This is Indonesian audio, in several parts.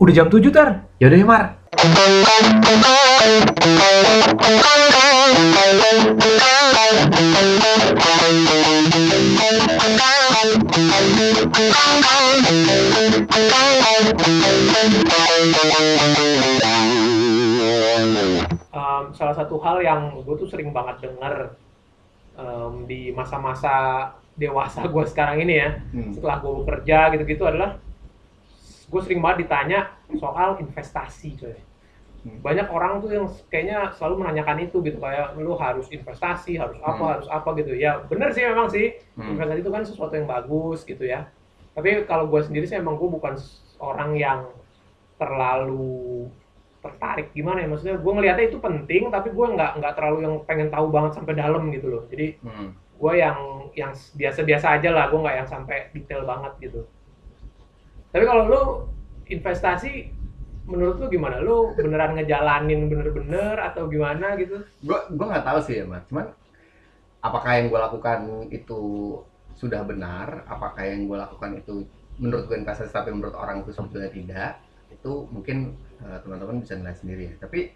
Udah jam 7 tar. Yaudah ya Mar. um, salah satu hal yang gue tuh sering banget denger um, di masa-masa dewasa gue sekarang ini ya, Hmm. setelah gue bekerja gitu-gitu adalah gue sering banget ditanya soal investasi coy. Hmm. Banyak orang tuh yang kayaknya selalu menanyakan itu gitu kayak lu harus investasi, harus apa, Hmm. harus apa gitu. Ya bener sih memang sih Hmm. investasi itu kan sesuatu yang bagus gitu ya. Tapi kalau gue sendiri sih emang gue bukan orang yang terlalu tertarik gimana ya maksudnya gue ngelihatnya itu penting tapi gue nggak nggak terlalu yang pengen tahu banget sampai dalam gitu loh jadi Hmm. gue yang yang biasa-biasa aja lah gue nggak yang sampai detail banget gitu tapi kalau lu investasi menurut lu gimana? Lu beneran ngejalanin bener-bener atau gimana gitu? Gue gue nggak tahu sih ya mas cuman apakah yang gue lakukan itu sudah benar? Apakah yang gue lakukan itu menurut gue investasi tapi menurut orang itu sebetulnya tidak? Itu mungkin eh, teman-teman bisa nilai sendiri ya. Tapi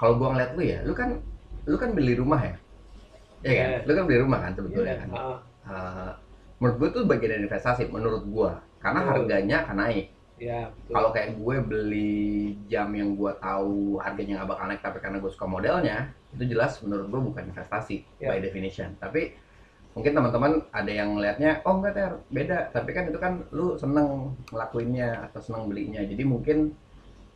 kalau gue ngeliat lu ya lu kan lu kan beli rumah ya? Iya kan? Iya. Lu kan beli rumah kan sebetulnya Iya, kan? ah, Eh, menurut gue tuh bagian dari investasi menurut gue karena Betul. harganya akan naik. Ya kalau kayak gue beli jam yang gue tahu harganya nggak bakal naik tapi karena gue suka modelnya itu jelas menurut gue bukan investasi Ya. by definition. Tapi mungkin teman-teman ada yang ngelihatnya oh enggak ter beda. Tapi kan itu kan lu seneng ngelakuinnya atau seneng belinya. Jadi mungkin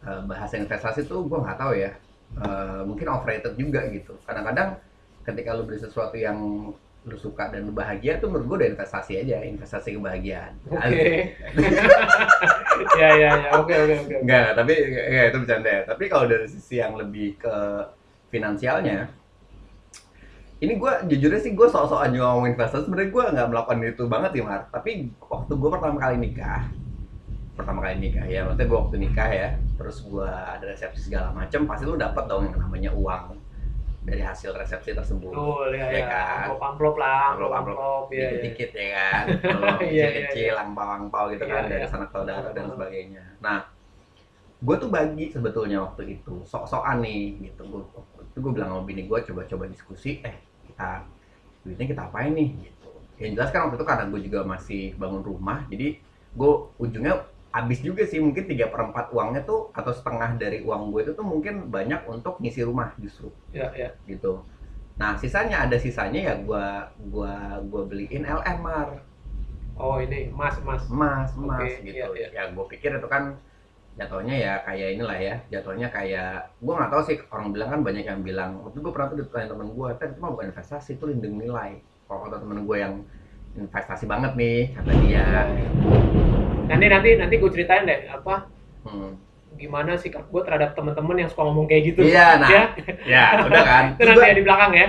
eh, bahasa investasi tuh gue nggak tahu ya. Eh, mungkin overrated juga gitu. Kadang-kadang ketika lu beli sesuatu yang lu suka dan lu bahagia tuh menurut gue udah investasi aja investasi kebahagiaan oke ya ya ya oke oke oke Enggak, tapi ya, itu bercanda ya. Tapi kalau dari sisi yang lebih ke finansialnya, ini gue jujurnya sih gue sok-sokan juga ngomong investasi. Sebenarnya gue nggak melakukan itu banget ya, Mar. Tapi waktu gue pertama kali nikah, pertama kali nikah ya, maksudnya gue waktu nikah ya, terus gue ada resepsi segala macem, pasti lu dapat dong yang namanya uang dari hasil resepsi tersebut. betul ya Iya ya kan? amplop amplop lah amplop Amplop-amplop. amplop ya ya dikit-dikit ya kan kalau Iya, iya, kecil-kecil angpau-angpau gitu kan Iya, dari iya. sanak saudara dan sebagainya nah gue tuh bagi sebetulnya waktu itu sok-sokan nih gitu gue itu gue bilang sama bini gue coba-coba diskusi eh kita duitnya kita apain nih gitu yang jelas kan waktu itu karena gue juga masih bangun rumah jadi gue ujungnya habis juga sih mungkin tiga perempat uangnya tuh atau setengah dari uang gue itu tuh mungkin banyak untuk ngisi rumah justru ya ya gitu. Nah sisanya ada sisanya ya gua gua gua beliin LM mar oh ini mas mas emas emas Oke, gitu. iya, iya. Ya gue pikir itu kan jatuhnya ya kayak inilah ya jatuhnya kayak gua nggak tahu sih orang bilang kan banyak yang bilang waktu gue pernah tuh ditanya temen gue kan itu mah bukan investasi itu lindung nilai kalau kata temen gue yang investasi banget nih kata dia nanti nanti nanti gue ceritain deh apa hmm. gimana sikap gue terhadap teman-teman yang suka ngomong kayak gitu. Iya, nah. ya. Ya udah kan. Itu nanti ya di belakang ya.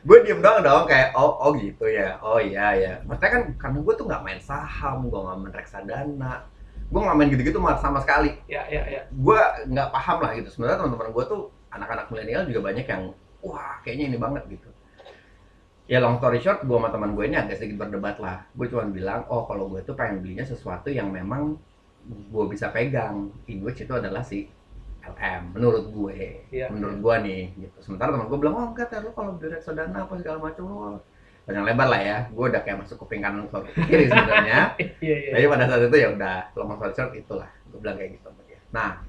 gue diem doang dong kayak oh oh gitu ya. Oh iya ya maksudnya kan karena gue tuh nggak main saham gue nggak main reksadana. Gue nggak main gitu-gitu sama sekali. Ya ya ya. Gue nggak paham lah gitu. Sebenarnya teman-teman gue tuh anak-anak milenial juga banyak yang wah kayaknya ini banget gitu ya long story short gue sama teman gue ini agak sedikit berdebat lah. Gue cuma bilang oh kalau gue tuh pengen belinya sesuatu yang memang gue bisa pegang. In which itu adalah si LM menurut gue. Iya, menurut gue nih gitu. Sementara teman gue bilang oh enggak ter lu kalau beli reksadana apa segala macam lu panjang lebar lah ya. Gue udah kayak masuk kuping kanan ke kiri sebenarnya. Iya iya jadi pada saat itu ya udah long story short itulah. Gue bilang kayak gitu nah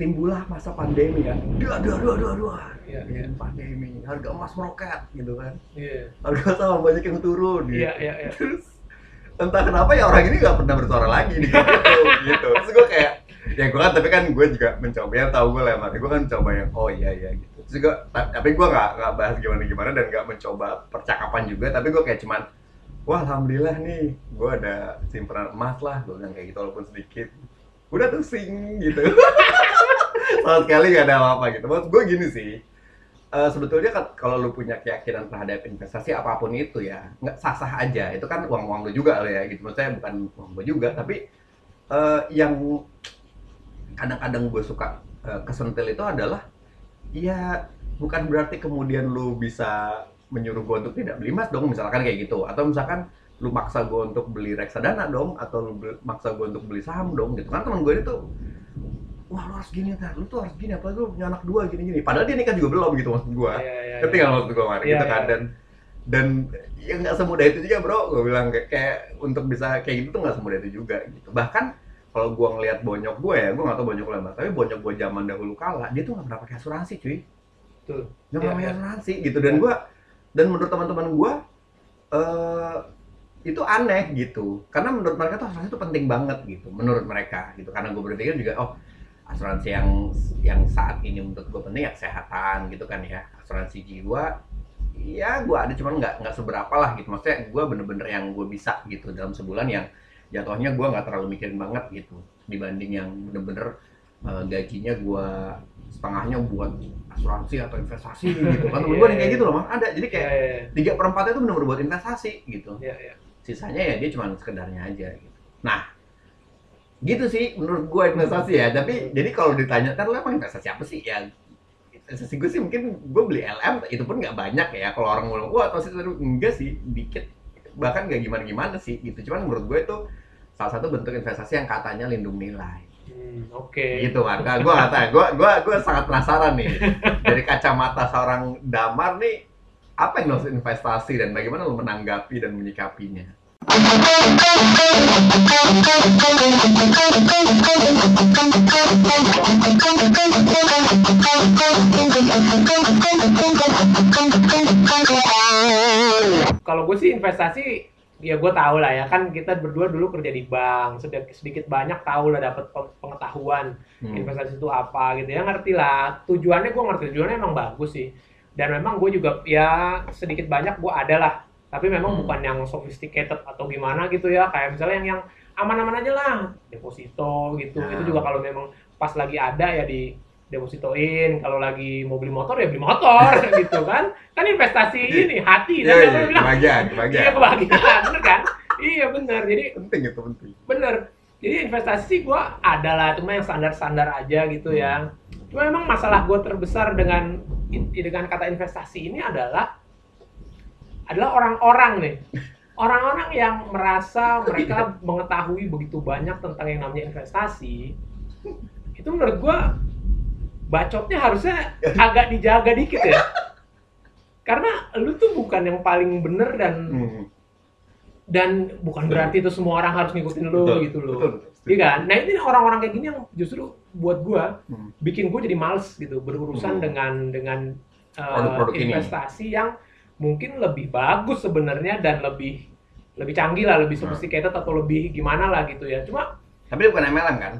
timbullah masa pandemi kan. Dua dua dua dua dua. Iya, Ya, pandemi. Harga emas meroket gitu kan. Iya. Harga saham banyak yang turun gitu. Iya iya iya. terus entah kenapa ya orang ini nggak pernah bersuara lagi di grup itu gitu. Terus gue kayak ya gue kan tapi kan gue juga mencoba ya tahu gue lah gue kan mencoba yang oh iya iya gitu. Terus gue ta- tapi gue nggak nggak bahas gimana gimana dan nggak mencoba percakapan juga tapi gue kayak cuman wah alhamdulillah nih gue ada simpanan emas lah gue bilang kayak gitu walaupun sedikit. Udah tuh sing gitu sama sekali gak ada apa-apa gitu. Maksud gue gini sih eh, sebetulnya kalau lu punya keyakinan terhadap investasi apa pun itu ya nggak sah-sah aja. Itu kan uang uang lu juga lo ya gitu. Maksudnya bukan uang gue juga tapi eh, yang kadang-kadang gue suka eh, kesentil itu adalah ya bukan berarti kemudian lu bisa menyuruh gue untuk tidak beli emas dong misalkan kayak gitu. Atau misalkan lu maksa gue untuk beli reksadana dong atau lu maksa gue untuk beli saham dong gitu. Kan teman gue itu wah lu harus gini ntar lu tuh harus gini apalagi lu punya anak dua gini gini padahal dia nikah juga belum gitu maksud gue Iya, iya, ngerti iya. nggak maksud gue Mar? Iya, gitu kan. iya. dan dan ya nggak semudah itu juga bro. Gue bilang kayak, kayak untuk bisa kayak gitu tuh nggak semudah itu juga gitu. Bahkan kalau gue ngelihat bonyok gue ya gue nggak tahu bonyok mana, tapi bonyok gue zaman dahulu kala dia tuh nggak pernah pakai asuransi cuy. Betul. nggak pernah pakai asuransi gitu. Dan gue dan menurut teman-teman gue eh itu aneh gitu. Karena menurut mereka tuh asuransi itu penting banget gitu menurut mereka gitu. Karena gue berpikir juga oh asuransi yang yang saat ini menurut gue penting ya kesehatan gitu kan ya. Asuransi jiwa ya gue ada cuman nggak nggak seberapa lah gitu. Maksudnya gue bener-bener yang gue bisa gitu dalam sebulan yang jatuhnya gue nggak terlalu mikirin banget gitu dibanding yang bener-bener eh, gajinya gue setengahnya buat asuransi atau investasi gitu. Kan temen gue yang kayak gitu loh mas. Ada. Jadi Iya, kayak iya, iya. tiga perempatnya itu bener-bener buat investasi gitu. Iya, iya. sisanya ya dia cuma sekedarnya aja gitu. Nah gitu sih menurut gue investasi ya. Tapi jadi kalau ditanya kan lo emang investasi apa sih? Ya investasi gue sih mungkin gue beli LM itu pun nggak banyak ya. Kalau orang ngomong wah atau sih enggak sih dikit. Bahkan nggak gimana gimana sih gitu. Cuman menurut gue itu salah satu bentuk investasi yang katanya lindung nilai. Hmm, Oke. gitu kan gue nggak tahu gue gue gue sangat penasaran nih. Dari kacamata seorang damar nih apa yang maksud investasi dan bagaimana lo menanggapi dan menyikapinya Kalau gue sih investasi ya gue tahu lah ya. Kan kita berdua dulu kerja di bank. Sedikit sedikit banyak tahu lah dapat pe- pengetahuan Hmm. investasi itu apa gitu ya. Ngerti lah. Tujuannya gue ngerti tujuannya emang bagus sih. Dan memang gue juga ya sedikit banyak gue ada lah tapi memang Hmm. bukan yang sophisticated atau gimana gitu ya. Kayak misalnya yang yang aman-aman aja lah. Deposito gitu. Nah. itu juga kalau memang pas lagi ada ya di depositoin. Kalau lagi mau beli motor ya beli motor gitu kan. Kan investasi ini hati. Iya, dan iya, bilang? kebahagiaan, kebahagiaan. iya kebahagiaan. Bener kan? Iya bener. Jadi penting itu penting. Bener. Jadi investasi gue ada lah cuma yang standar-standar aja gitu ya. Cuma memang masalah gue terbesar dengan dengan kata investasi ini adalah adalah orang-orang nih orang-orang yang merasa mereka mengetahui begitu banyak tentang yang namanya investasi itu menurut gue bacotnya harusnya agak dijaga dikit ya karena lu tuh bukan yang paling bener dan Hmm. dan bukan berarti itu semua orang harus ngikutin lu Betul, gitu loh. betul, betul. Iya kan? Nah ini orang-orang kayak gini yang justru buat gua Hmm. bikin gua jadi males gitu berurusan Hmm. dengan dengan uh, Produk-produk ini. investasi yang mungkin lebih bagus sebenarnya dan lebih lebih canggih lah, lebih Hmm. sophisticated atau lebih gimana lah gitu ya. Cuma tapi bukan MLM kan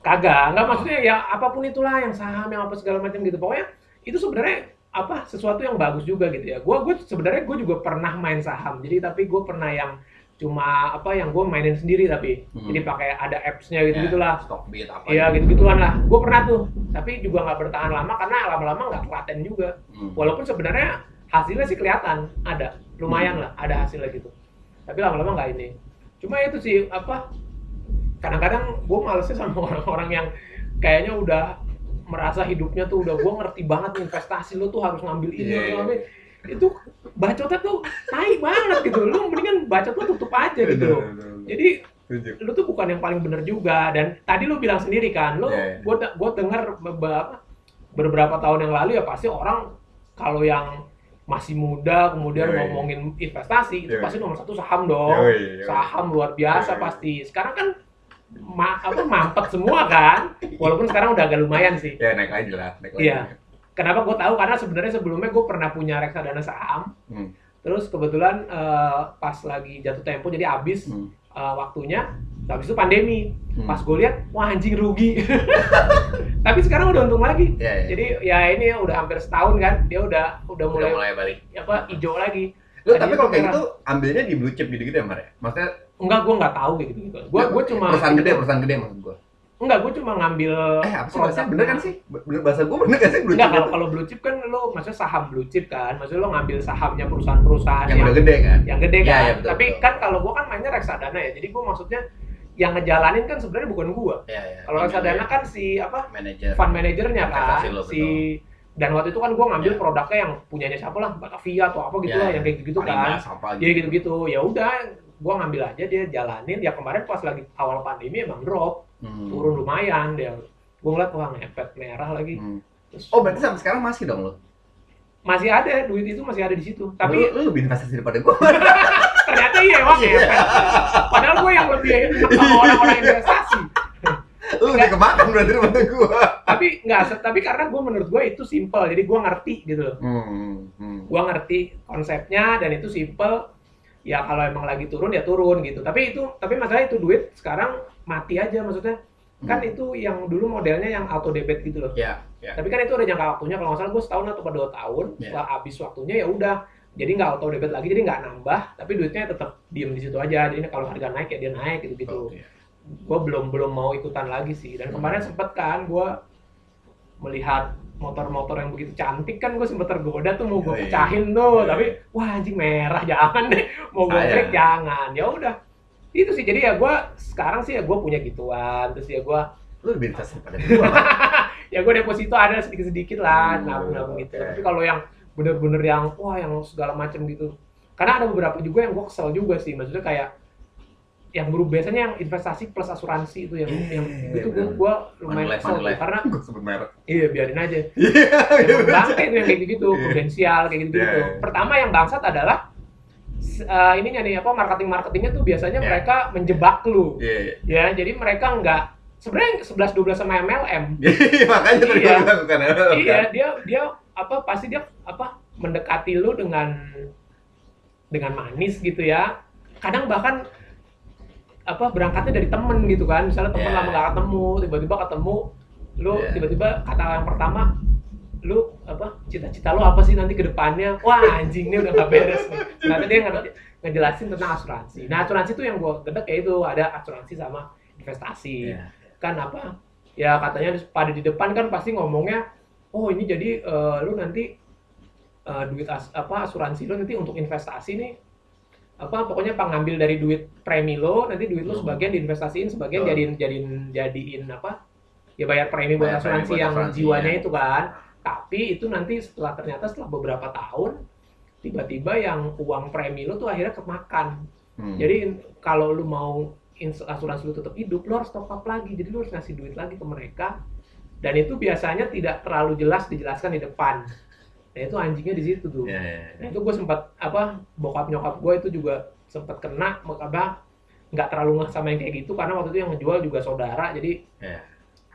kagak, nggak maksudnya ya apa pun itulah yang saham yang apa segala macam gitu. Pokoknya itu sebenarnya apa sesuatu yang bagus juga gitu ya. Gua gue sebenarnya gue juga pernah main saham. Jadi tapi gue pernah yang cuma apa yang gue mainin sendiri tapi Hmm. jadi pakai ada apps-nya gitu gitulah. stock bid apa Iya gitu. gitu gituan lah. Gue pernah tuh, tapi juga nggak bertahan lama karena lama-lama nggak telaten juga. Hmm. Walaupun sebenarnya hasilnya sih kelihatan ada, Hmm. lumayan lah ada hasilnya gitu. Tapi lama-lama nggak ini. Cuma itu sih apa? Kadang-kadang gue malesnya sama orang-orang yang kayaknya udah merasa hidupnya tuh udah gue ngerti banget investasi lu tuh harus ngambil ini, harus iya. ngambil itu bacotnya tuh naik banget gitu. Lu mendingan bacot lu tutup aja gitu. Jadi lu tuh bukan yang paling bener juga dan tadi lu bilang sendiri kan lu Iya, iya. gue gue dengar beberapa beberapa tahun yang lalu ya pasti orang kalau yang masih muda kemudian ngomongin investasi itu pasti nomor satu saham dong. Yoi, yoi. saham luar biasa pasti. Sekarang kan ma apa mampet semua kan? Walaupun sekarang udah agak lumayan sih. Ya naik lagi lah naik lagi. Iya. kenapa gue tahu? Karena sebenarnya sebelumnya gue pernah punya reksadana saham. Hmm. terus kebetulan eh, pas lagi jatuh tempo jadi habis. Hmm. Eh, waktunya habis itu pandemi. Hmm. pas gue lihat wah anjing rugi. Tapi sekarang udah untung lagi. Iya, iya. jadi ya ini udah hampir setahun kan dia udah udah udah mulai, mulai balik. apa hijau lagi. Lu tapi kalau kayak gitu ambilnya di blue chip gitu-gitu ya Mar ya? Maksudnya enggak gue nggak tahu kayak gitu gitu gue ya, gue cuma perusahaan gede perusahaan gede maksud gua enggak gue cuma ngambil eh apa sih bahasa bener kan sih? Bener bahasa gua bener kan sih blue enggak chip kalau kalau blue chip kan lo maksudnya saham blue chip kan? Maksudnya lo ngambil sahamnya perusahaan-perusahaan yang udah gede kan? yang gede Iya, kan? iya, betul, tapi betul. kan kalau gue kan mainnya reksadana ya jadi gue maksudnya yang ngejalanin kan sebenarnya bukan gue Iya, iya. kalau reksadana kan si apa manajer. fund manajernya kan lo, si dan waktu itu kan gue ngambil Iya. produknya yang punyanya siapa lah Batavia atau apa gitu lah Iya, yang kayak gitu Parimas, kan. jadi gitu. gitu ya udah gue ngambil aja dia jalanin. Ya kemarin pas lagi awal pandemi emang drop Hmm. turun lumayan dia gue ngeliat wah ngepet merah lagi Hmm. Terus Oh berarti sampai sekarang masih dong lo? masih ada duit itu masih ada di situ Tapi lu, lu lebih investasi daripada gue. ternyata iya emang Iya. ngepet padahal gue yang lebih enak sama orang-orang investasi lu lebih kemakan berarti daripada gue. tapi nggak tapi karena gue menurut gue itu simple jadi gue ngerti gitu loh Hmm. Hmm. gue ngerti konsepnya dan itu simple ya kalau emang lagi turun ya turun gitu tapi itu tapi masalah itu duit sekarang mati aja maksudnya. Kan Hmm. itu yang dulu modelnya yang auto debit gitu loh. Ya, ya. tapi kan itu ada jangka waktunya kalau nggak salah gue setahun atau dua tahun Ya. setelah habis waktunya ya udah. Jadi nggak auto debit lagi jadi nggak nambah tapi duitnya tetap diem di situ aja. Jadi kalau harga naik ya dia naik gitu gitu Oke. gue belum belum mau ikutan lagi sih. Dan kemarin Hmm. sempet kan gue melihat motor-motor yang begitu cantik kan gue sempet tergoda tuh mau gue pecahin tuh. Tapi wah anjing merah jangan deh. Mau gue trik jangan. Ya udah itu sih jadi ya gue sekarang sih ya gue punya gituan terus ya gue Lu lebih investasi daripada gue. ya gue deposito ada sedikit-sedikit lah Hmm, nabung-nabung gitu oke. tapi kalau yang bener-bener yang wah yang segala macam gitu karena ada beberapa juga yang gue kesel juga sih maksudnya kayak yang guru biasanya yang investasi plus asuransi itu yang Iya, yang iya, itu gue gue lumayan Manulife, kesel tuh. Karena Gue sebut merek. iya biarin aja Iya, Emang bangke itu yang kayak gitu Iya. prudensial kayak gitu gitu Iya, iya. pertama yang bangsat adalah s- eh, ininya nih apa marketing marketingnya tuh biasanya Iya. mereka menjebak lu Iya, iya. ya jadi mereka nggak sebenarnya 11 12 sama MLM Iya, makanya tadi Iya. bilang bukan iya dia dia apa pasti dia apa mendekati lu dengan dengan manis gitu ya kadang bahkan apa berangkatnya dari temen gitu kan misalnya temen Yeah. lama gak ketemu tiba-tiba ketemu lu Yeah. tiba-tiba kata yang pertama lu apa cita-cita lu apa sih nanti ke depannya wah anjing ini udah gak beres nih ternyata dia nge- ngejelasin tentang asuransi nah asuransi itu yang gua gedek ya itu ada asuransi sama investasi Iya. kan apa ya katanya pada di depan kan pasti ngomongnya oh ini jadi eh, lu nanti eh, duit as- apa asuransi lu nanti untuk investasi nih apa pokoknya pak ngambil dari duit premi lo nanti duit lo Hmm. sebagian diinvestasiin sebagian Betul. jadiin jadiin jadiin apa ya bayar premi buat premi asuransi buat yang asuransi, jiwanya ya. itu kan tapi itu nanti setelah ternyata setelah beberapa tahun tiba-tiba yang uang premi lo tuh akhirnya kemakan Hmm. jadi kalau lu mau asuransi lu tetap hidup, lu harus top up lagi. Jadi lu harus ngasih duit lagi ke mereka. Dan itu biasanya tidak terlalu jelas dijelaskan di depan. Nah itu anjingnya di situ tuh. Iya, iya, Nah iya. itu gue sempat apa bokap nyokap gue itu juga sempat kena, apa nggak terlalu ngeh sama yang kayak gitu karena waktu itu yang ngejual juga saudara. Jadi Iya.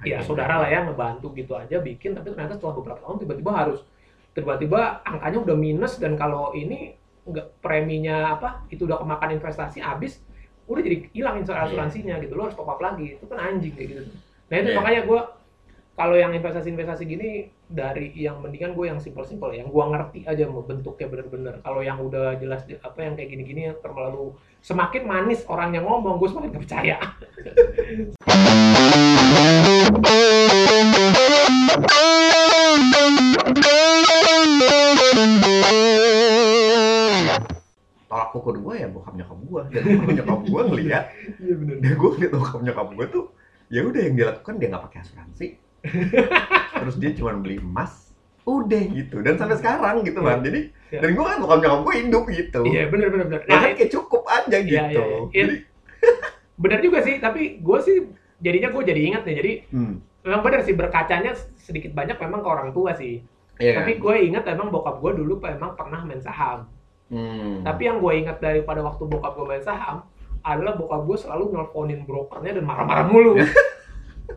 Ya saudara lah ya ngebantu gitu aja bikin. Tapi ternyata setelah beberapa tahun tiba-tiba harus tiba-tiba angkanya udah minus dan kalau ini nggak preminya apa itu udah kemakan investasi habis udah jadi hilang Iya. asuransinya gitu lo harus top up lagi itu kan anjing kayak gitu nah itu Iya. makanya gue kalau yang investasi-investasi gini dari yang mendingan gue yang simple-simple yang gue ngerti aja mau bentuknya bener-bener kalau yang udah jelas apa yang kayak gini-gini terlalu semakin manis orang yang ngomong gue semakin gak percaya Tolak ukur gue ya bokap nyokap gue dan bokap nyokap gue ngeliat iya bener. dan gue ngeliat bokap nyokap gue tuh ya udah yang dia lakukan dia nggak pakai asuransi. Terus dia cuma beli emas udah gitu. Dan sampai sekarang gitu kan jadi Iya. dan gue kan bokap nyokap gue hidup gitu. Iya bener bener bener. Ya nah, kan kayak cukup aja gitu. Iya, iya, iya. jadi bener juga sih tapi gue sih jadinya gue jadi ingat nih jadi hmm, memang bener sih berkacanya sedikit banyak memang ke orang tua sih. Kan? tapi gue ingat emang bokap gue dulu emang pernah main saham. Hmm. tapi yang gue ingat daripada waktu bokap gue main saham adalah bokap gue selalu nelponin brokernya dan marah-marah mulu.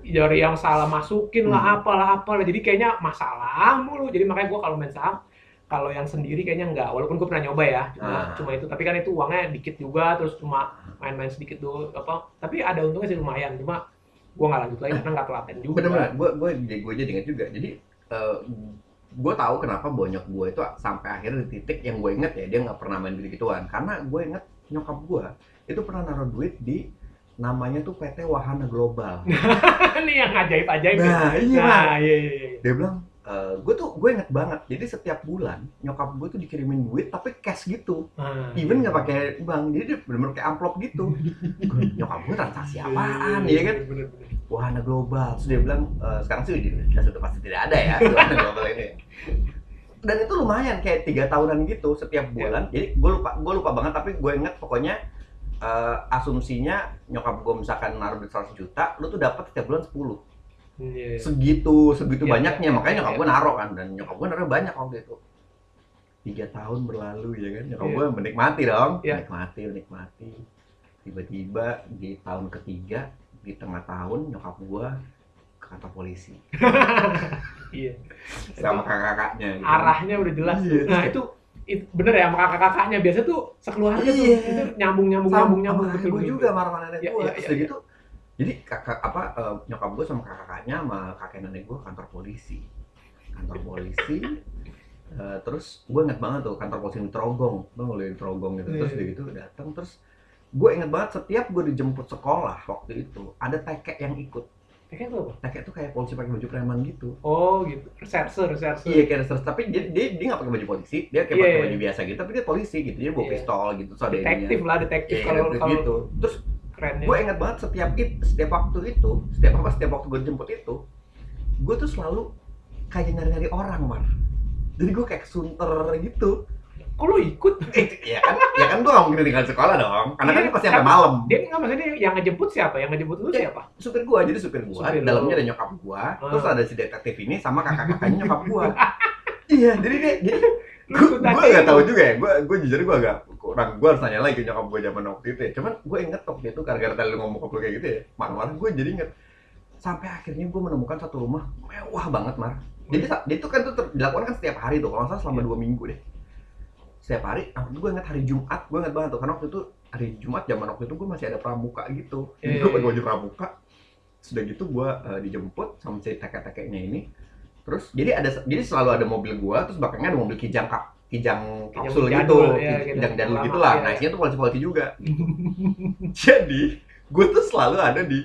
Dari yang salah masukin lah Hmm. apalah apalah. Jadi kayaknya masalah mulu. Jadi makanya gue kalau main saham kalau yang sendiri kayaknya enggak. Walaupun gue pernah nyoba ya cuma, Ah. cuma itu. Tapi kan itu uangnya dikit juga terus cuma main-main sedikit dulu apa. Tapi ada untungnya sih lumayan. Cuma gue nggak lanjut lagi karena nggak telaten juga. Bener-bener gue gue gue jadi ingat juga. Jadi gue tahu kenapa bonyok gue itu sampai akhirnya di titik yang gue inget ya dia nggak pernah main gitu gituan. Karena gue inget nyokap gue itu pernah naruh duit di namanya tuh PT Wahana Global. Ini yang ajaib-ajaib ya. nah iya nah iya iya iya. Dia bilang gue tuh gue inget banget jadi setiap bulan nyokap gue tuh dikirimin duit tapi cash gitu Nah, even nggak pakai bank jadi dia bener-bener kayak amplop gitu Gua, nyokap gue transaksi apaan ya kan bener, bener. Wahana Global. Terus dia bilang, "Eh, sekarang sih udah jelas udah pasti tidak ada ya Wahana Global ini. Dan itu lumayan kayak tiga tahunan gitu setiap bulan. Jadi gue lupa gue lupa banget tapi gue ingat pokoknya eh, asumsinya nyokap gue misalkan naruh duit 100 juta, lu tuh dapat setiap bulan 10. Iya. Segitu, segitu Iya, banyaknya. iya, Makanya nyokap iya. gue naruh kan dan nyokap gue naruh banyak waktu itu. Tiga tahun berlalu ya kan, nyokap Iya. gue menikmati dong, Iya. menikmati, menikmati. Tiba-tiba di tahun ketiga, di tengah tahun nyokap gue ke kantor polisi Iya. sama kakak-kakaknya. gitu. Arahnya udah jelas tuh. Iya. Nah, itu itu bener ya sama kakak-kakaknya biasa tuh sekeluarga tuh Iya. itu nyambung nyambung sama, nyambung nyambung betul gue juga sama sama nenek gue terus iya, udah iya. gitu jadi kakak apa eh, nyokap gue sama kakak-kakaknya sama kakek nenek gue kantor polisi kantor polisi eh, terus gue inget banget tuh kantor polisi di Trogong ngeliat di Trogong gitu terus Iya. udah gitu datang terus gue inget banget setiap gue dijemput sekolah waktu itu ada tekek yang ikut Kayak tuh apa? tekek tuh kayak polisi pakai baju preman gitu Oh gitu. Reserse, reserse. Iya kayak reserse, tapi dia dia dia nggak pakai baju polisi, dia kayak Iya, pakai iya. baju biasa gitu, tapi dia polisi gitu, dia bawa Iya. pistol gitu, so Detektif lah, detektif Iya, kalau detektif kalau gitu. Terus kerennya. gue inget banget setiap it, setiap waktu itu, setiap apa, setiap waktu gue jemput itu, gue tuh selalu kayak nyari-nyari orang, mar. Jadi gue kayak kesunter gitu. Kok lo ikut? Ya kan, ya kan gue gak mungkin tinggal sekolah dong, karena kan Iya, pasti sampai malam. Dia nggak maksudnya yang ngejemput siapa? Yang ngejemput lu Iya. siapa? Supir gue, jadi supir gue, Supir di dalamnya lu. ada nyokap gue, Ah. terus ada si detektif ini sama kakak-kakaknya nyokap gue. iya, jadi dia, jadi Lu gue itu. tahu juga ya gue gue jujur gue agak kurang gue harus nanya lagi nyokap gue zaman waktu itu ya. Cuman gue inget waktu itu gara-gara tadi lu ngomong ke gue kayak gitu ya marah-marah gue jadi inget sampai akhirnya gue menemukan satu rumah mewah banget mar. Jadi sa- itu kan tuh ter- dilakukan kan setiap hari tuh kalau salah selama Iya. dua minggu deh. Setiap hari nah, gue inget hari Jumat gue inget banget tuh karena waktu itu hari Jumat zaman waktu itu gue masih ada pramuka gitu. Jadi Iya, gue iya, pakai iya. baju pramuka. Sudah gitu gue eh, dijemput sama si tekek-tekeknya ini. Terus jadi ada jadi selalu ada mobil gua terus belakangnya ada mobil kijang kap kijang kapsul gitu jadul, ya, kijang jadul gitu lah iya, nah isinya tuh polisi-polisi juga. Jadi gue tuh selalu ada di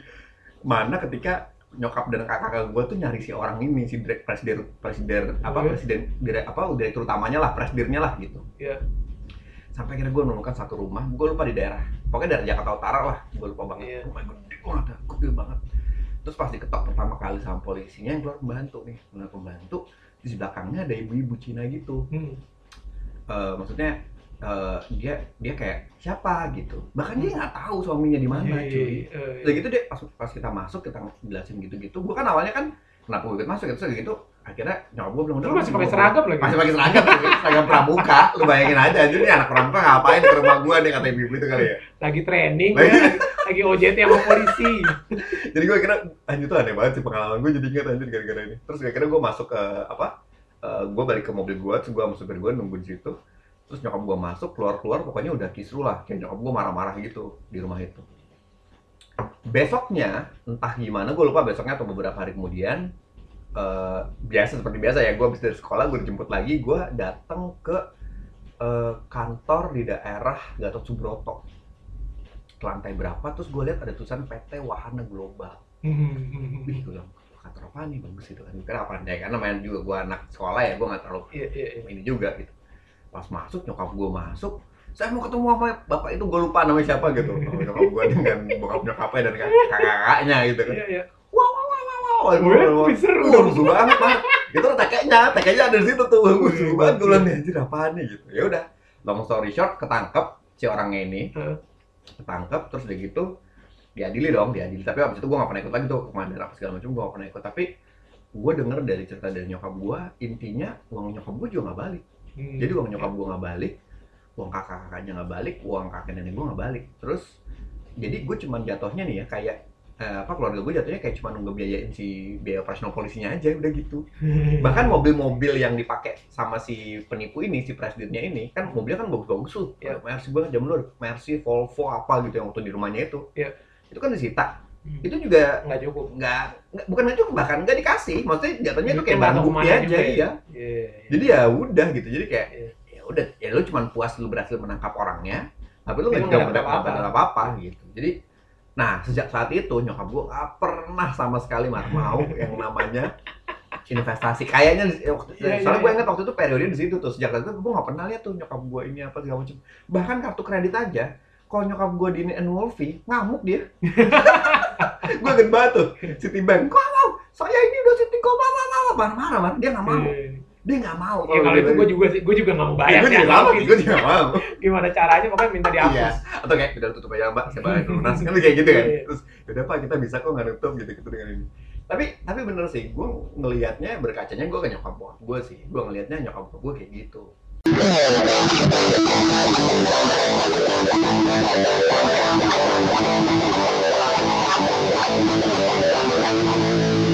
mana ketika nyokap dan kakak gue tuh nyari si orang ini si direk presiden presiden apa Iya. presiden direk apa direktur utamanya lah presidirnya lah gitu. Iya. sampai akhirnya gue menemukan satu rumah gue lupa di daerah. Pokoknya daerah Jakarta Utara lah gue lupa banget. Iya. rumah gede banget ya, gede banget. Terus pas diketok pertama kali sama polisinya yang keluar pembantu nih. Keluar pembantu di belakangnya ada ibu-ibu Cina gitu. Hmm. Eh, maksudnya eh, dia dia kayak siapa gitu bahkan dia nggak tahu suaminya di mana Iya, cuy Udah gitu deh pas, pas kita masuk kita jelasin gitu-gitu. Gue kan awalnya kan kenapa gue ikut masuk gitu terus gitu akhirnya nyokap gue bilang Lu masih pakai seragam lagi? Masih pakai seragam, seragam pramuka. Lu bayangin aja nih anak pramuka ngapain ke rumah gue nih kata ibu itu kali ya. Lagi training Lagi- ya, lagi OJT sama polisi. Jadi gue kira anjir tuh aneh banget sih pengalaman gue jadi ingat anjir gara-gara ini. Terus kira gue masuk ke apa? Eh, gue balik ke mobil gue, terus gue sama supir gue nunggu di situ. Terus nyokap gue masuk, keluar-keluar pokoknya udah kisru lah. Kayak nyokap gue marah-marah gitu di rumah itu. Besoknya, entah gimana, gue lupa besoknya atau beberapa hari kemudian, eh, biasa seperti biasa ya, gue habis dari sekolah, gue dijemput lagi, gue datang ke eh, kantor di daerah Gatot Subroto. Lantai berapa, terus gue lihat ada tulisan PT Wahana Global. Wih, gue bilang, kantor apa nih bagus itu kan. Kira apa deh karena main juga gue anak sekolah ya gue nggak terlalu Iya, iya, iya. ini juga gitu. Pas masuk nyokap gue masuk saya mau ketemu sama bapak itu gue lupa namanya siapa gitu. Nyokap gue dengan bokap nyokapnya dan kakak kakaknya gitu kan. Iya, iya. wow wow wow wow wow Wah, dong. rusuh banget mah itu tuh tekeknya tekeknya ada di situ tuh. Rusuh banget gue bilang nih anjir apaan nih? Gitu. Ya udah long story short ketangkep si orangnya ini. Ketangkep terus udah gitu diadili dong diadili. Tapi abis itu gue gak pernah ikut lagi tuh ke mana apa segala macam gue gak pernah ikut. Tapi gue denger dari cerita dari nyokap gue intinya uang nyokap gue juga gak balik. Hmm. jadi uang nyokap gue gak balik uang kakak kakaknya gak balik uang kakek nenek gue gak balik. Terus jadi gue cuman jatuhnya nih ya kayak eh, apa keluarga gue jatuhnya kayak cuma nunggu biayain si biaya operasional polisinya aja udah gitu. Bahkan mobil-mobil yang dipakai sama si penipu ini si presidennya ini kan mobilnya kan bagus-bagus tuh. Iya. Mercy banget dulu ada Mercy Volvo apa gitu yang waktu di rumahnya itu. Iya. Itu kan disita. Hmm. itu juga nggak cukup. nggak nggak- bukan nggak cukup bahkan nggak dikasih. Maksudnya jatuhnya itu kayak barang bukti aja juga ya. iya. Iya, jadi ya udah gitu. Jadi kayak Iya. ya udah ya lu cuma puas lu berhasil menangkap orangnya tapi lu nggak juga nggak mendapat apa apa gitu. Jadi nah sejak saat itu nyokap gua nggak pernah sama sekali Mar, mau yang namanya investasi. Kayaknya ya, waktu, Iya, soalnya iya, gue ingat waktu itu periode di situ tuh. Sejak itu gue nggak pernah lihat tuh nyokap gue ini apa segala macam. Bahkan kartu kredit aja kalau nyokap gue di annual fee ngamuk dia. Gue inget banget tuh Citibank kok mau? Saya ini udah Citibank kok marah marah marah marah marah dia nggak mau. Iya. dia nggak mau. Ya kalau itu gue juga sih, gue juga nggak mau bayar. gue sih, juga mau. gue juga mau. Gimana caranya? Pokoknya minta dihapus. iya. Atau kayak udah tutup aja mbak. Saya bayar lunas kan kayak gitu kan. Iya. terus udah pak kita bisa kok nggak nutup gitu gitu dengan ini. Tapi tapi bener sih gue ngelihatnya berkacanya gue ke nyokap bokap gue sih. Gue ngelihatnya nyokap bokap gue kayak gitu Thank you.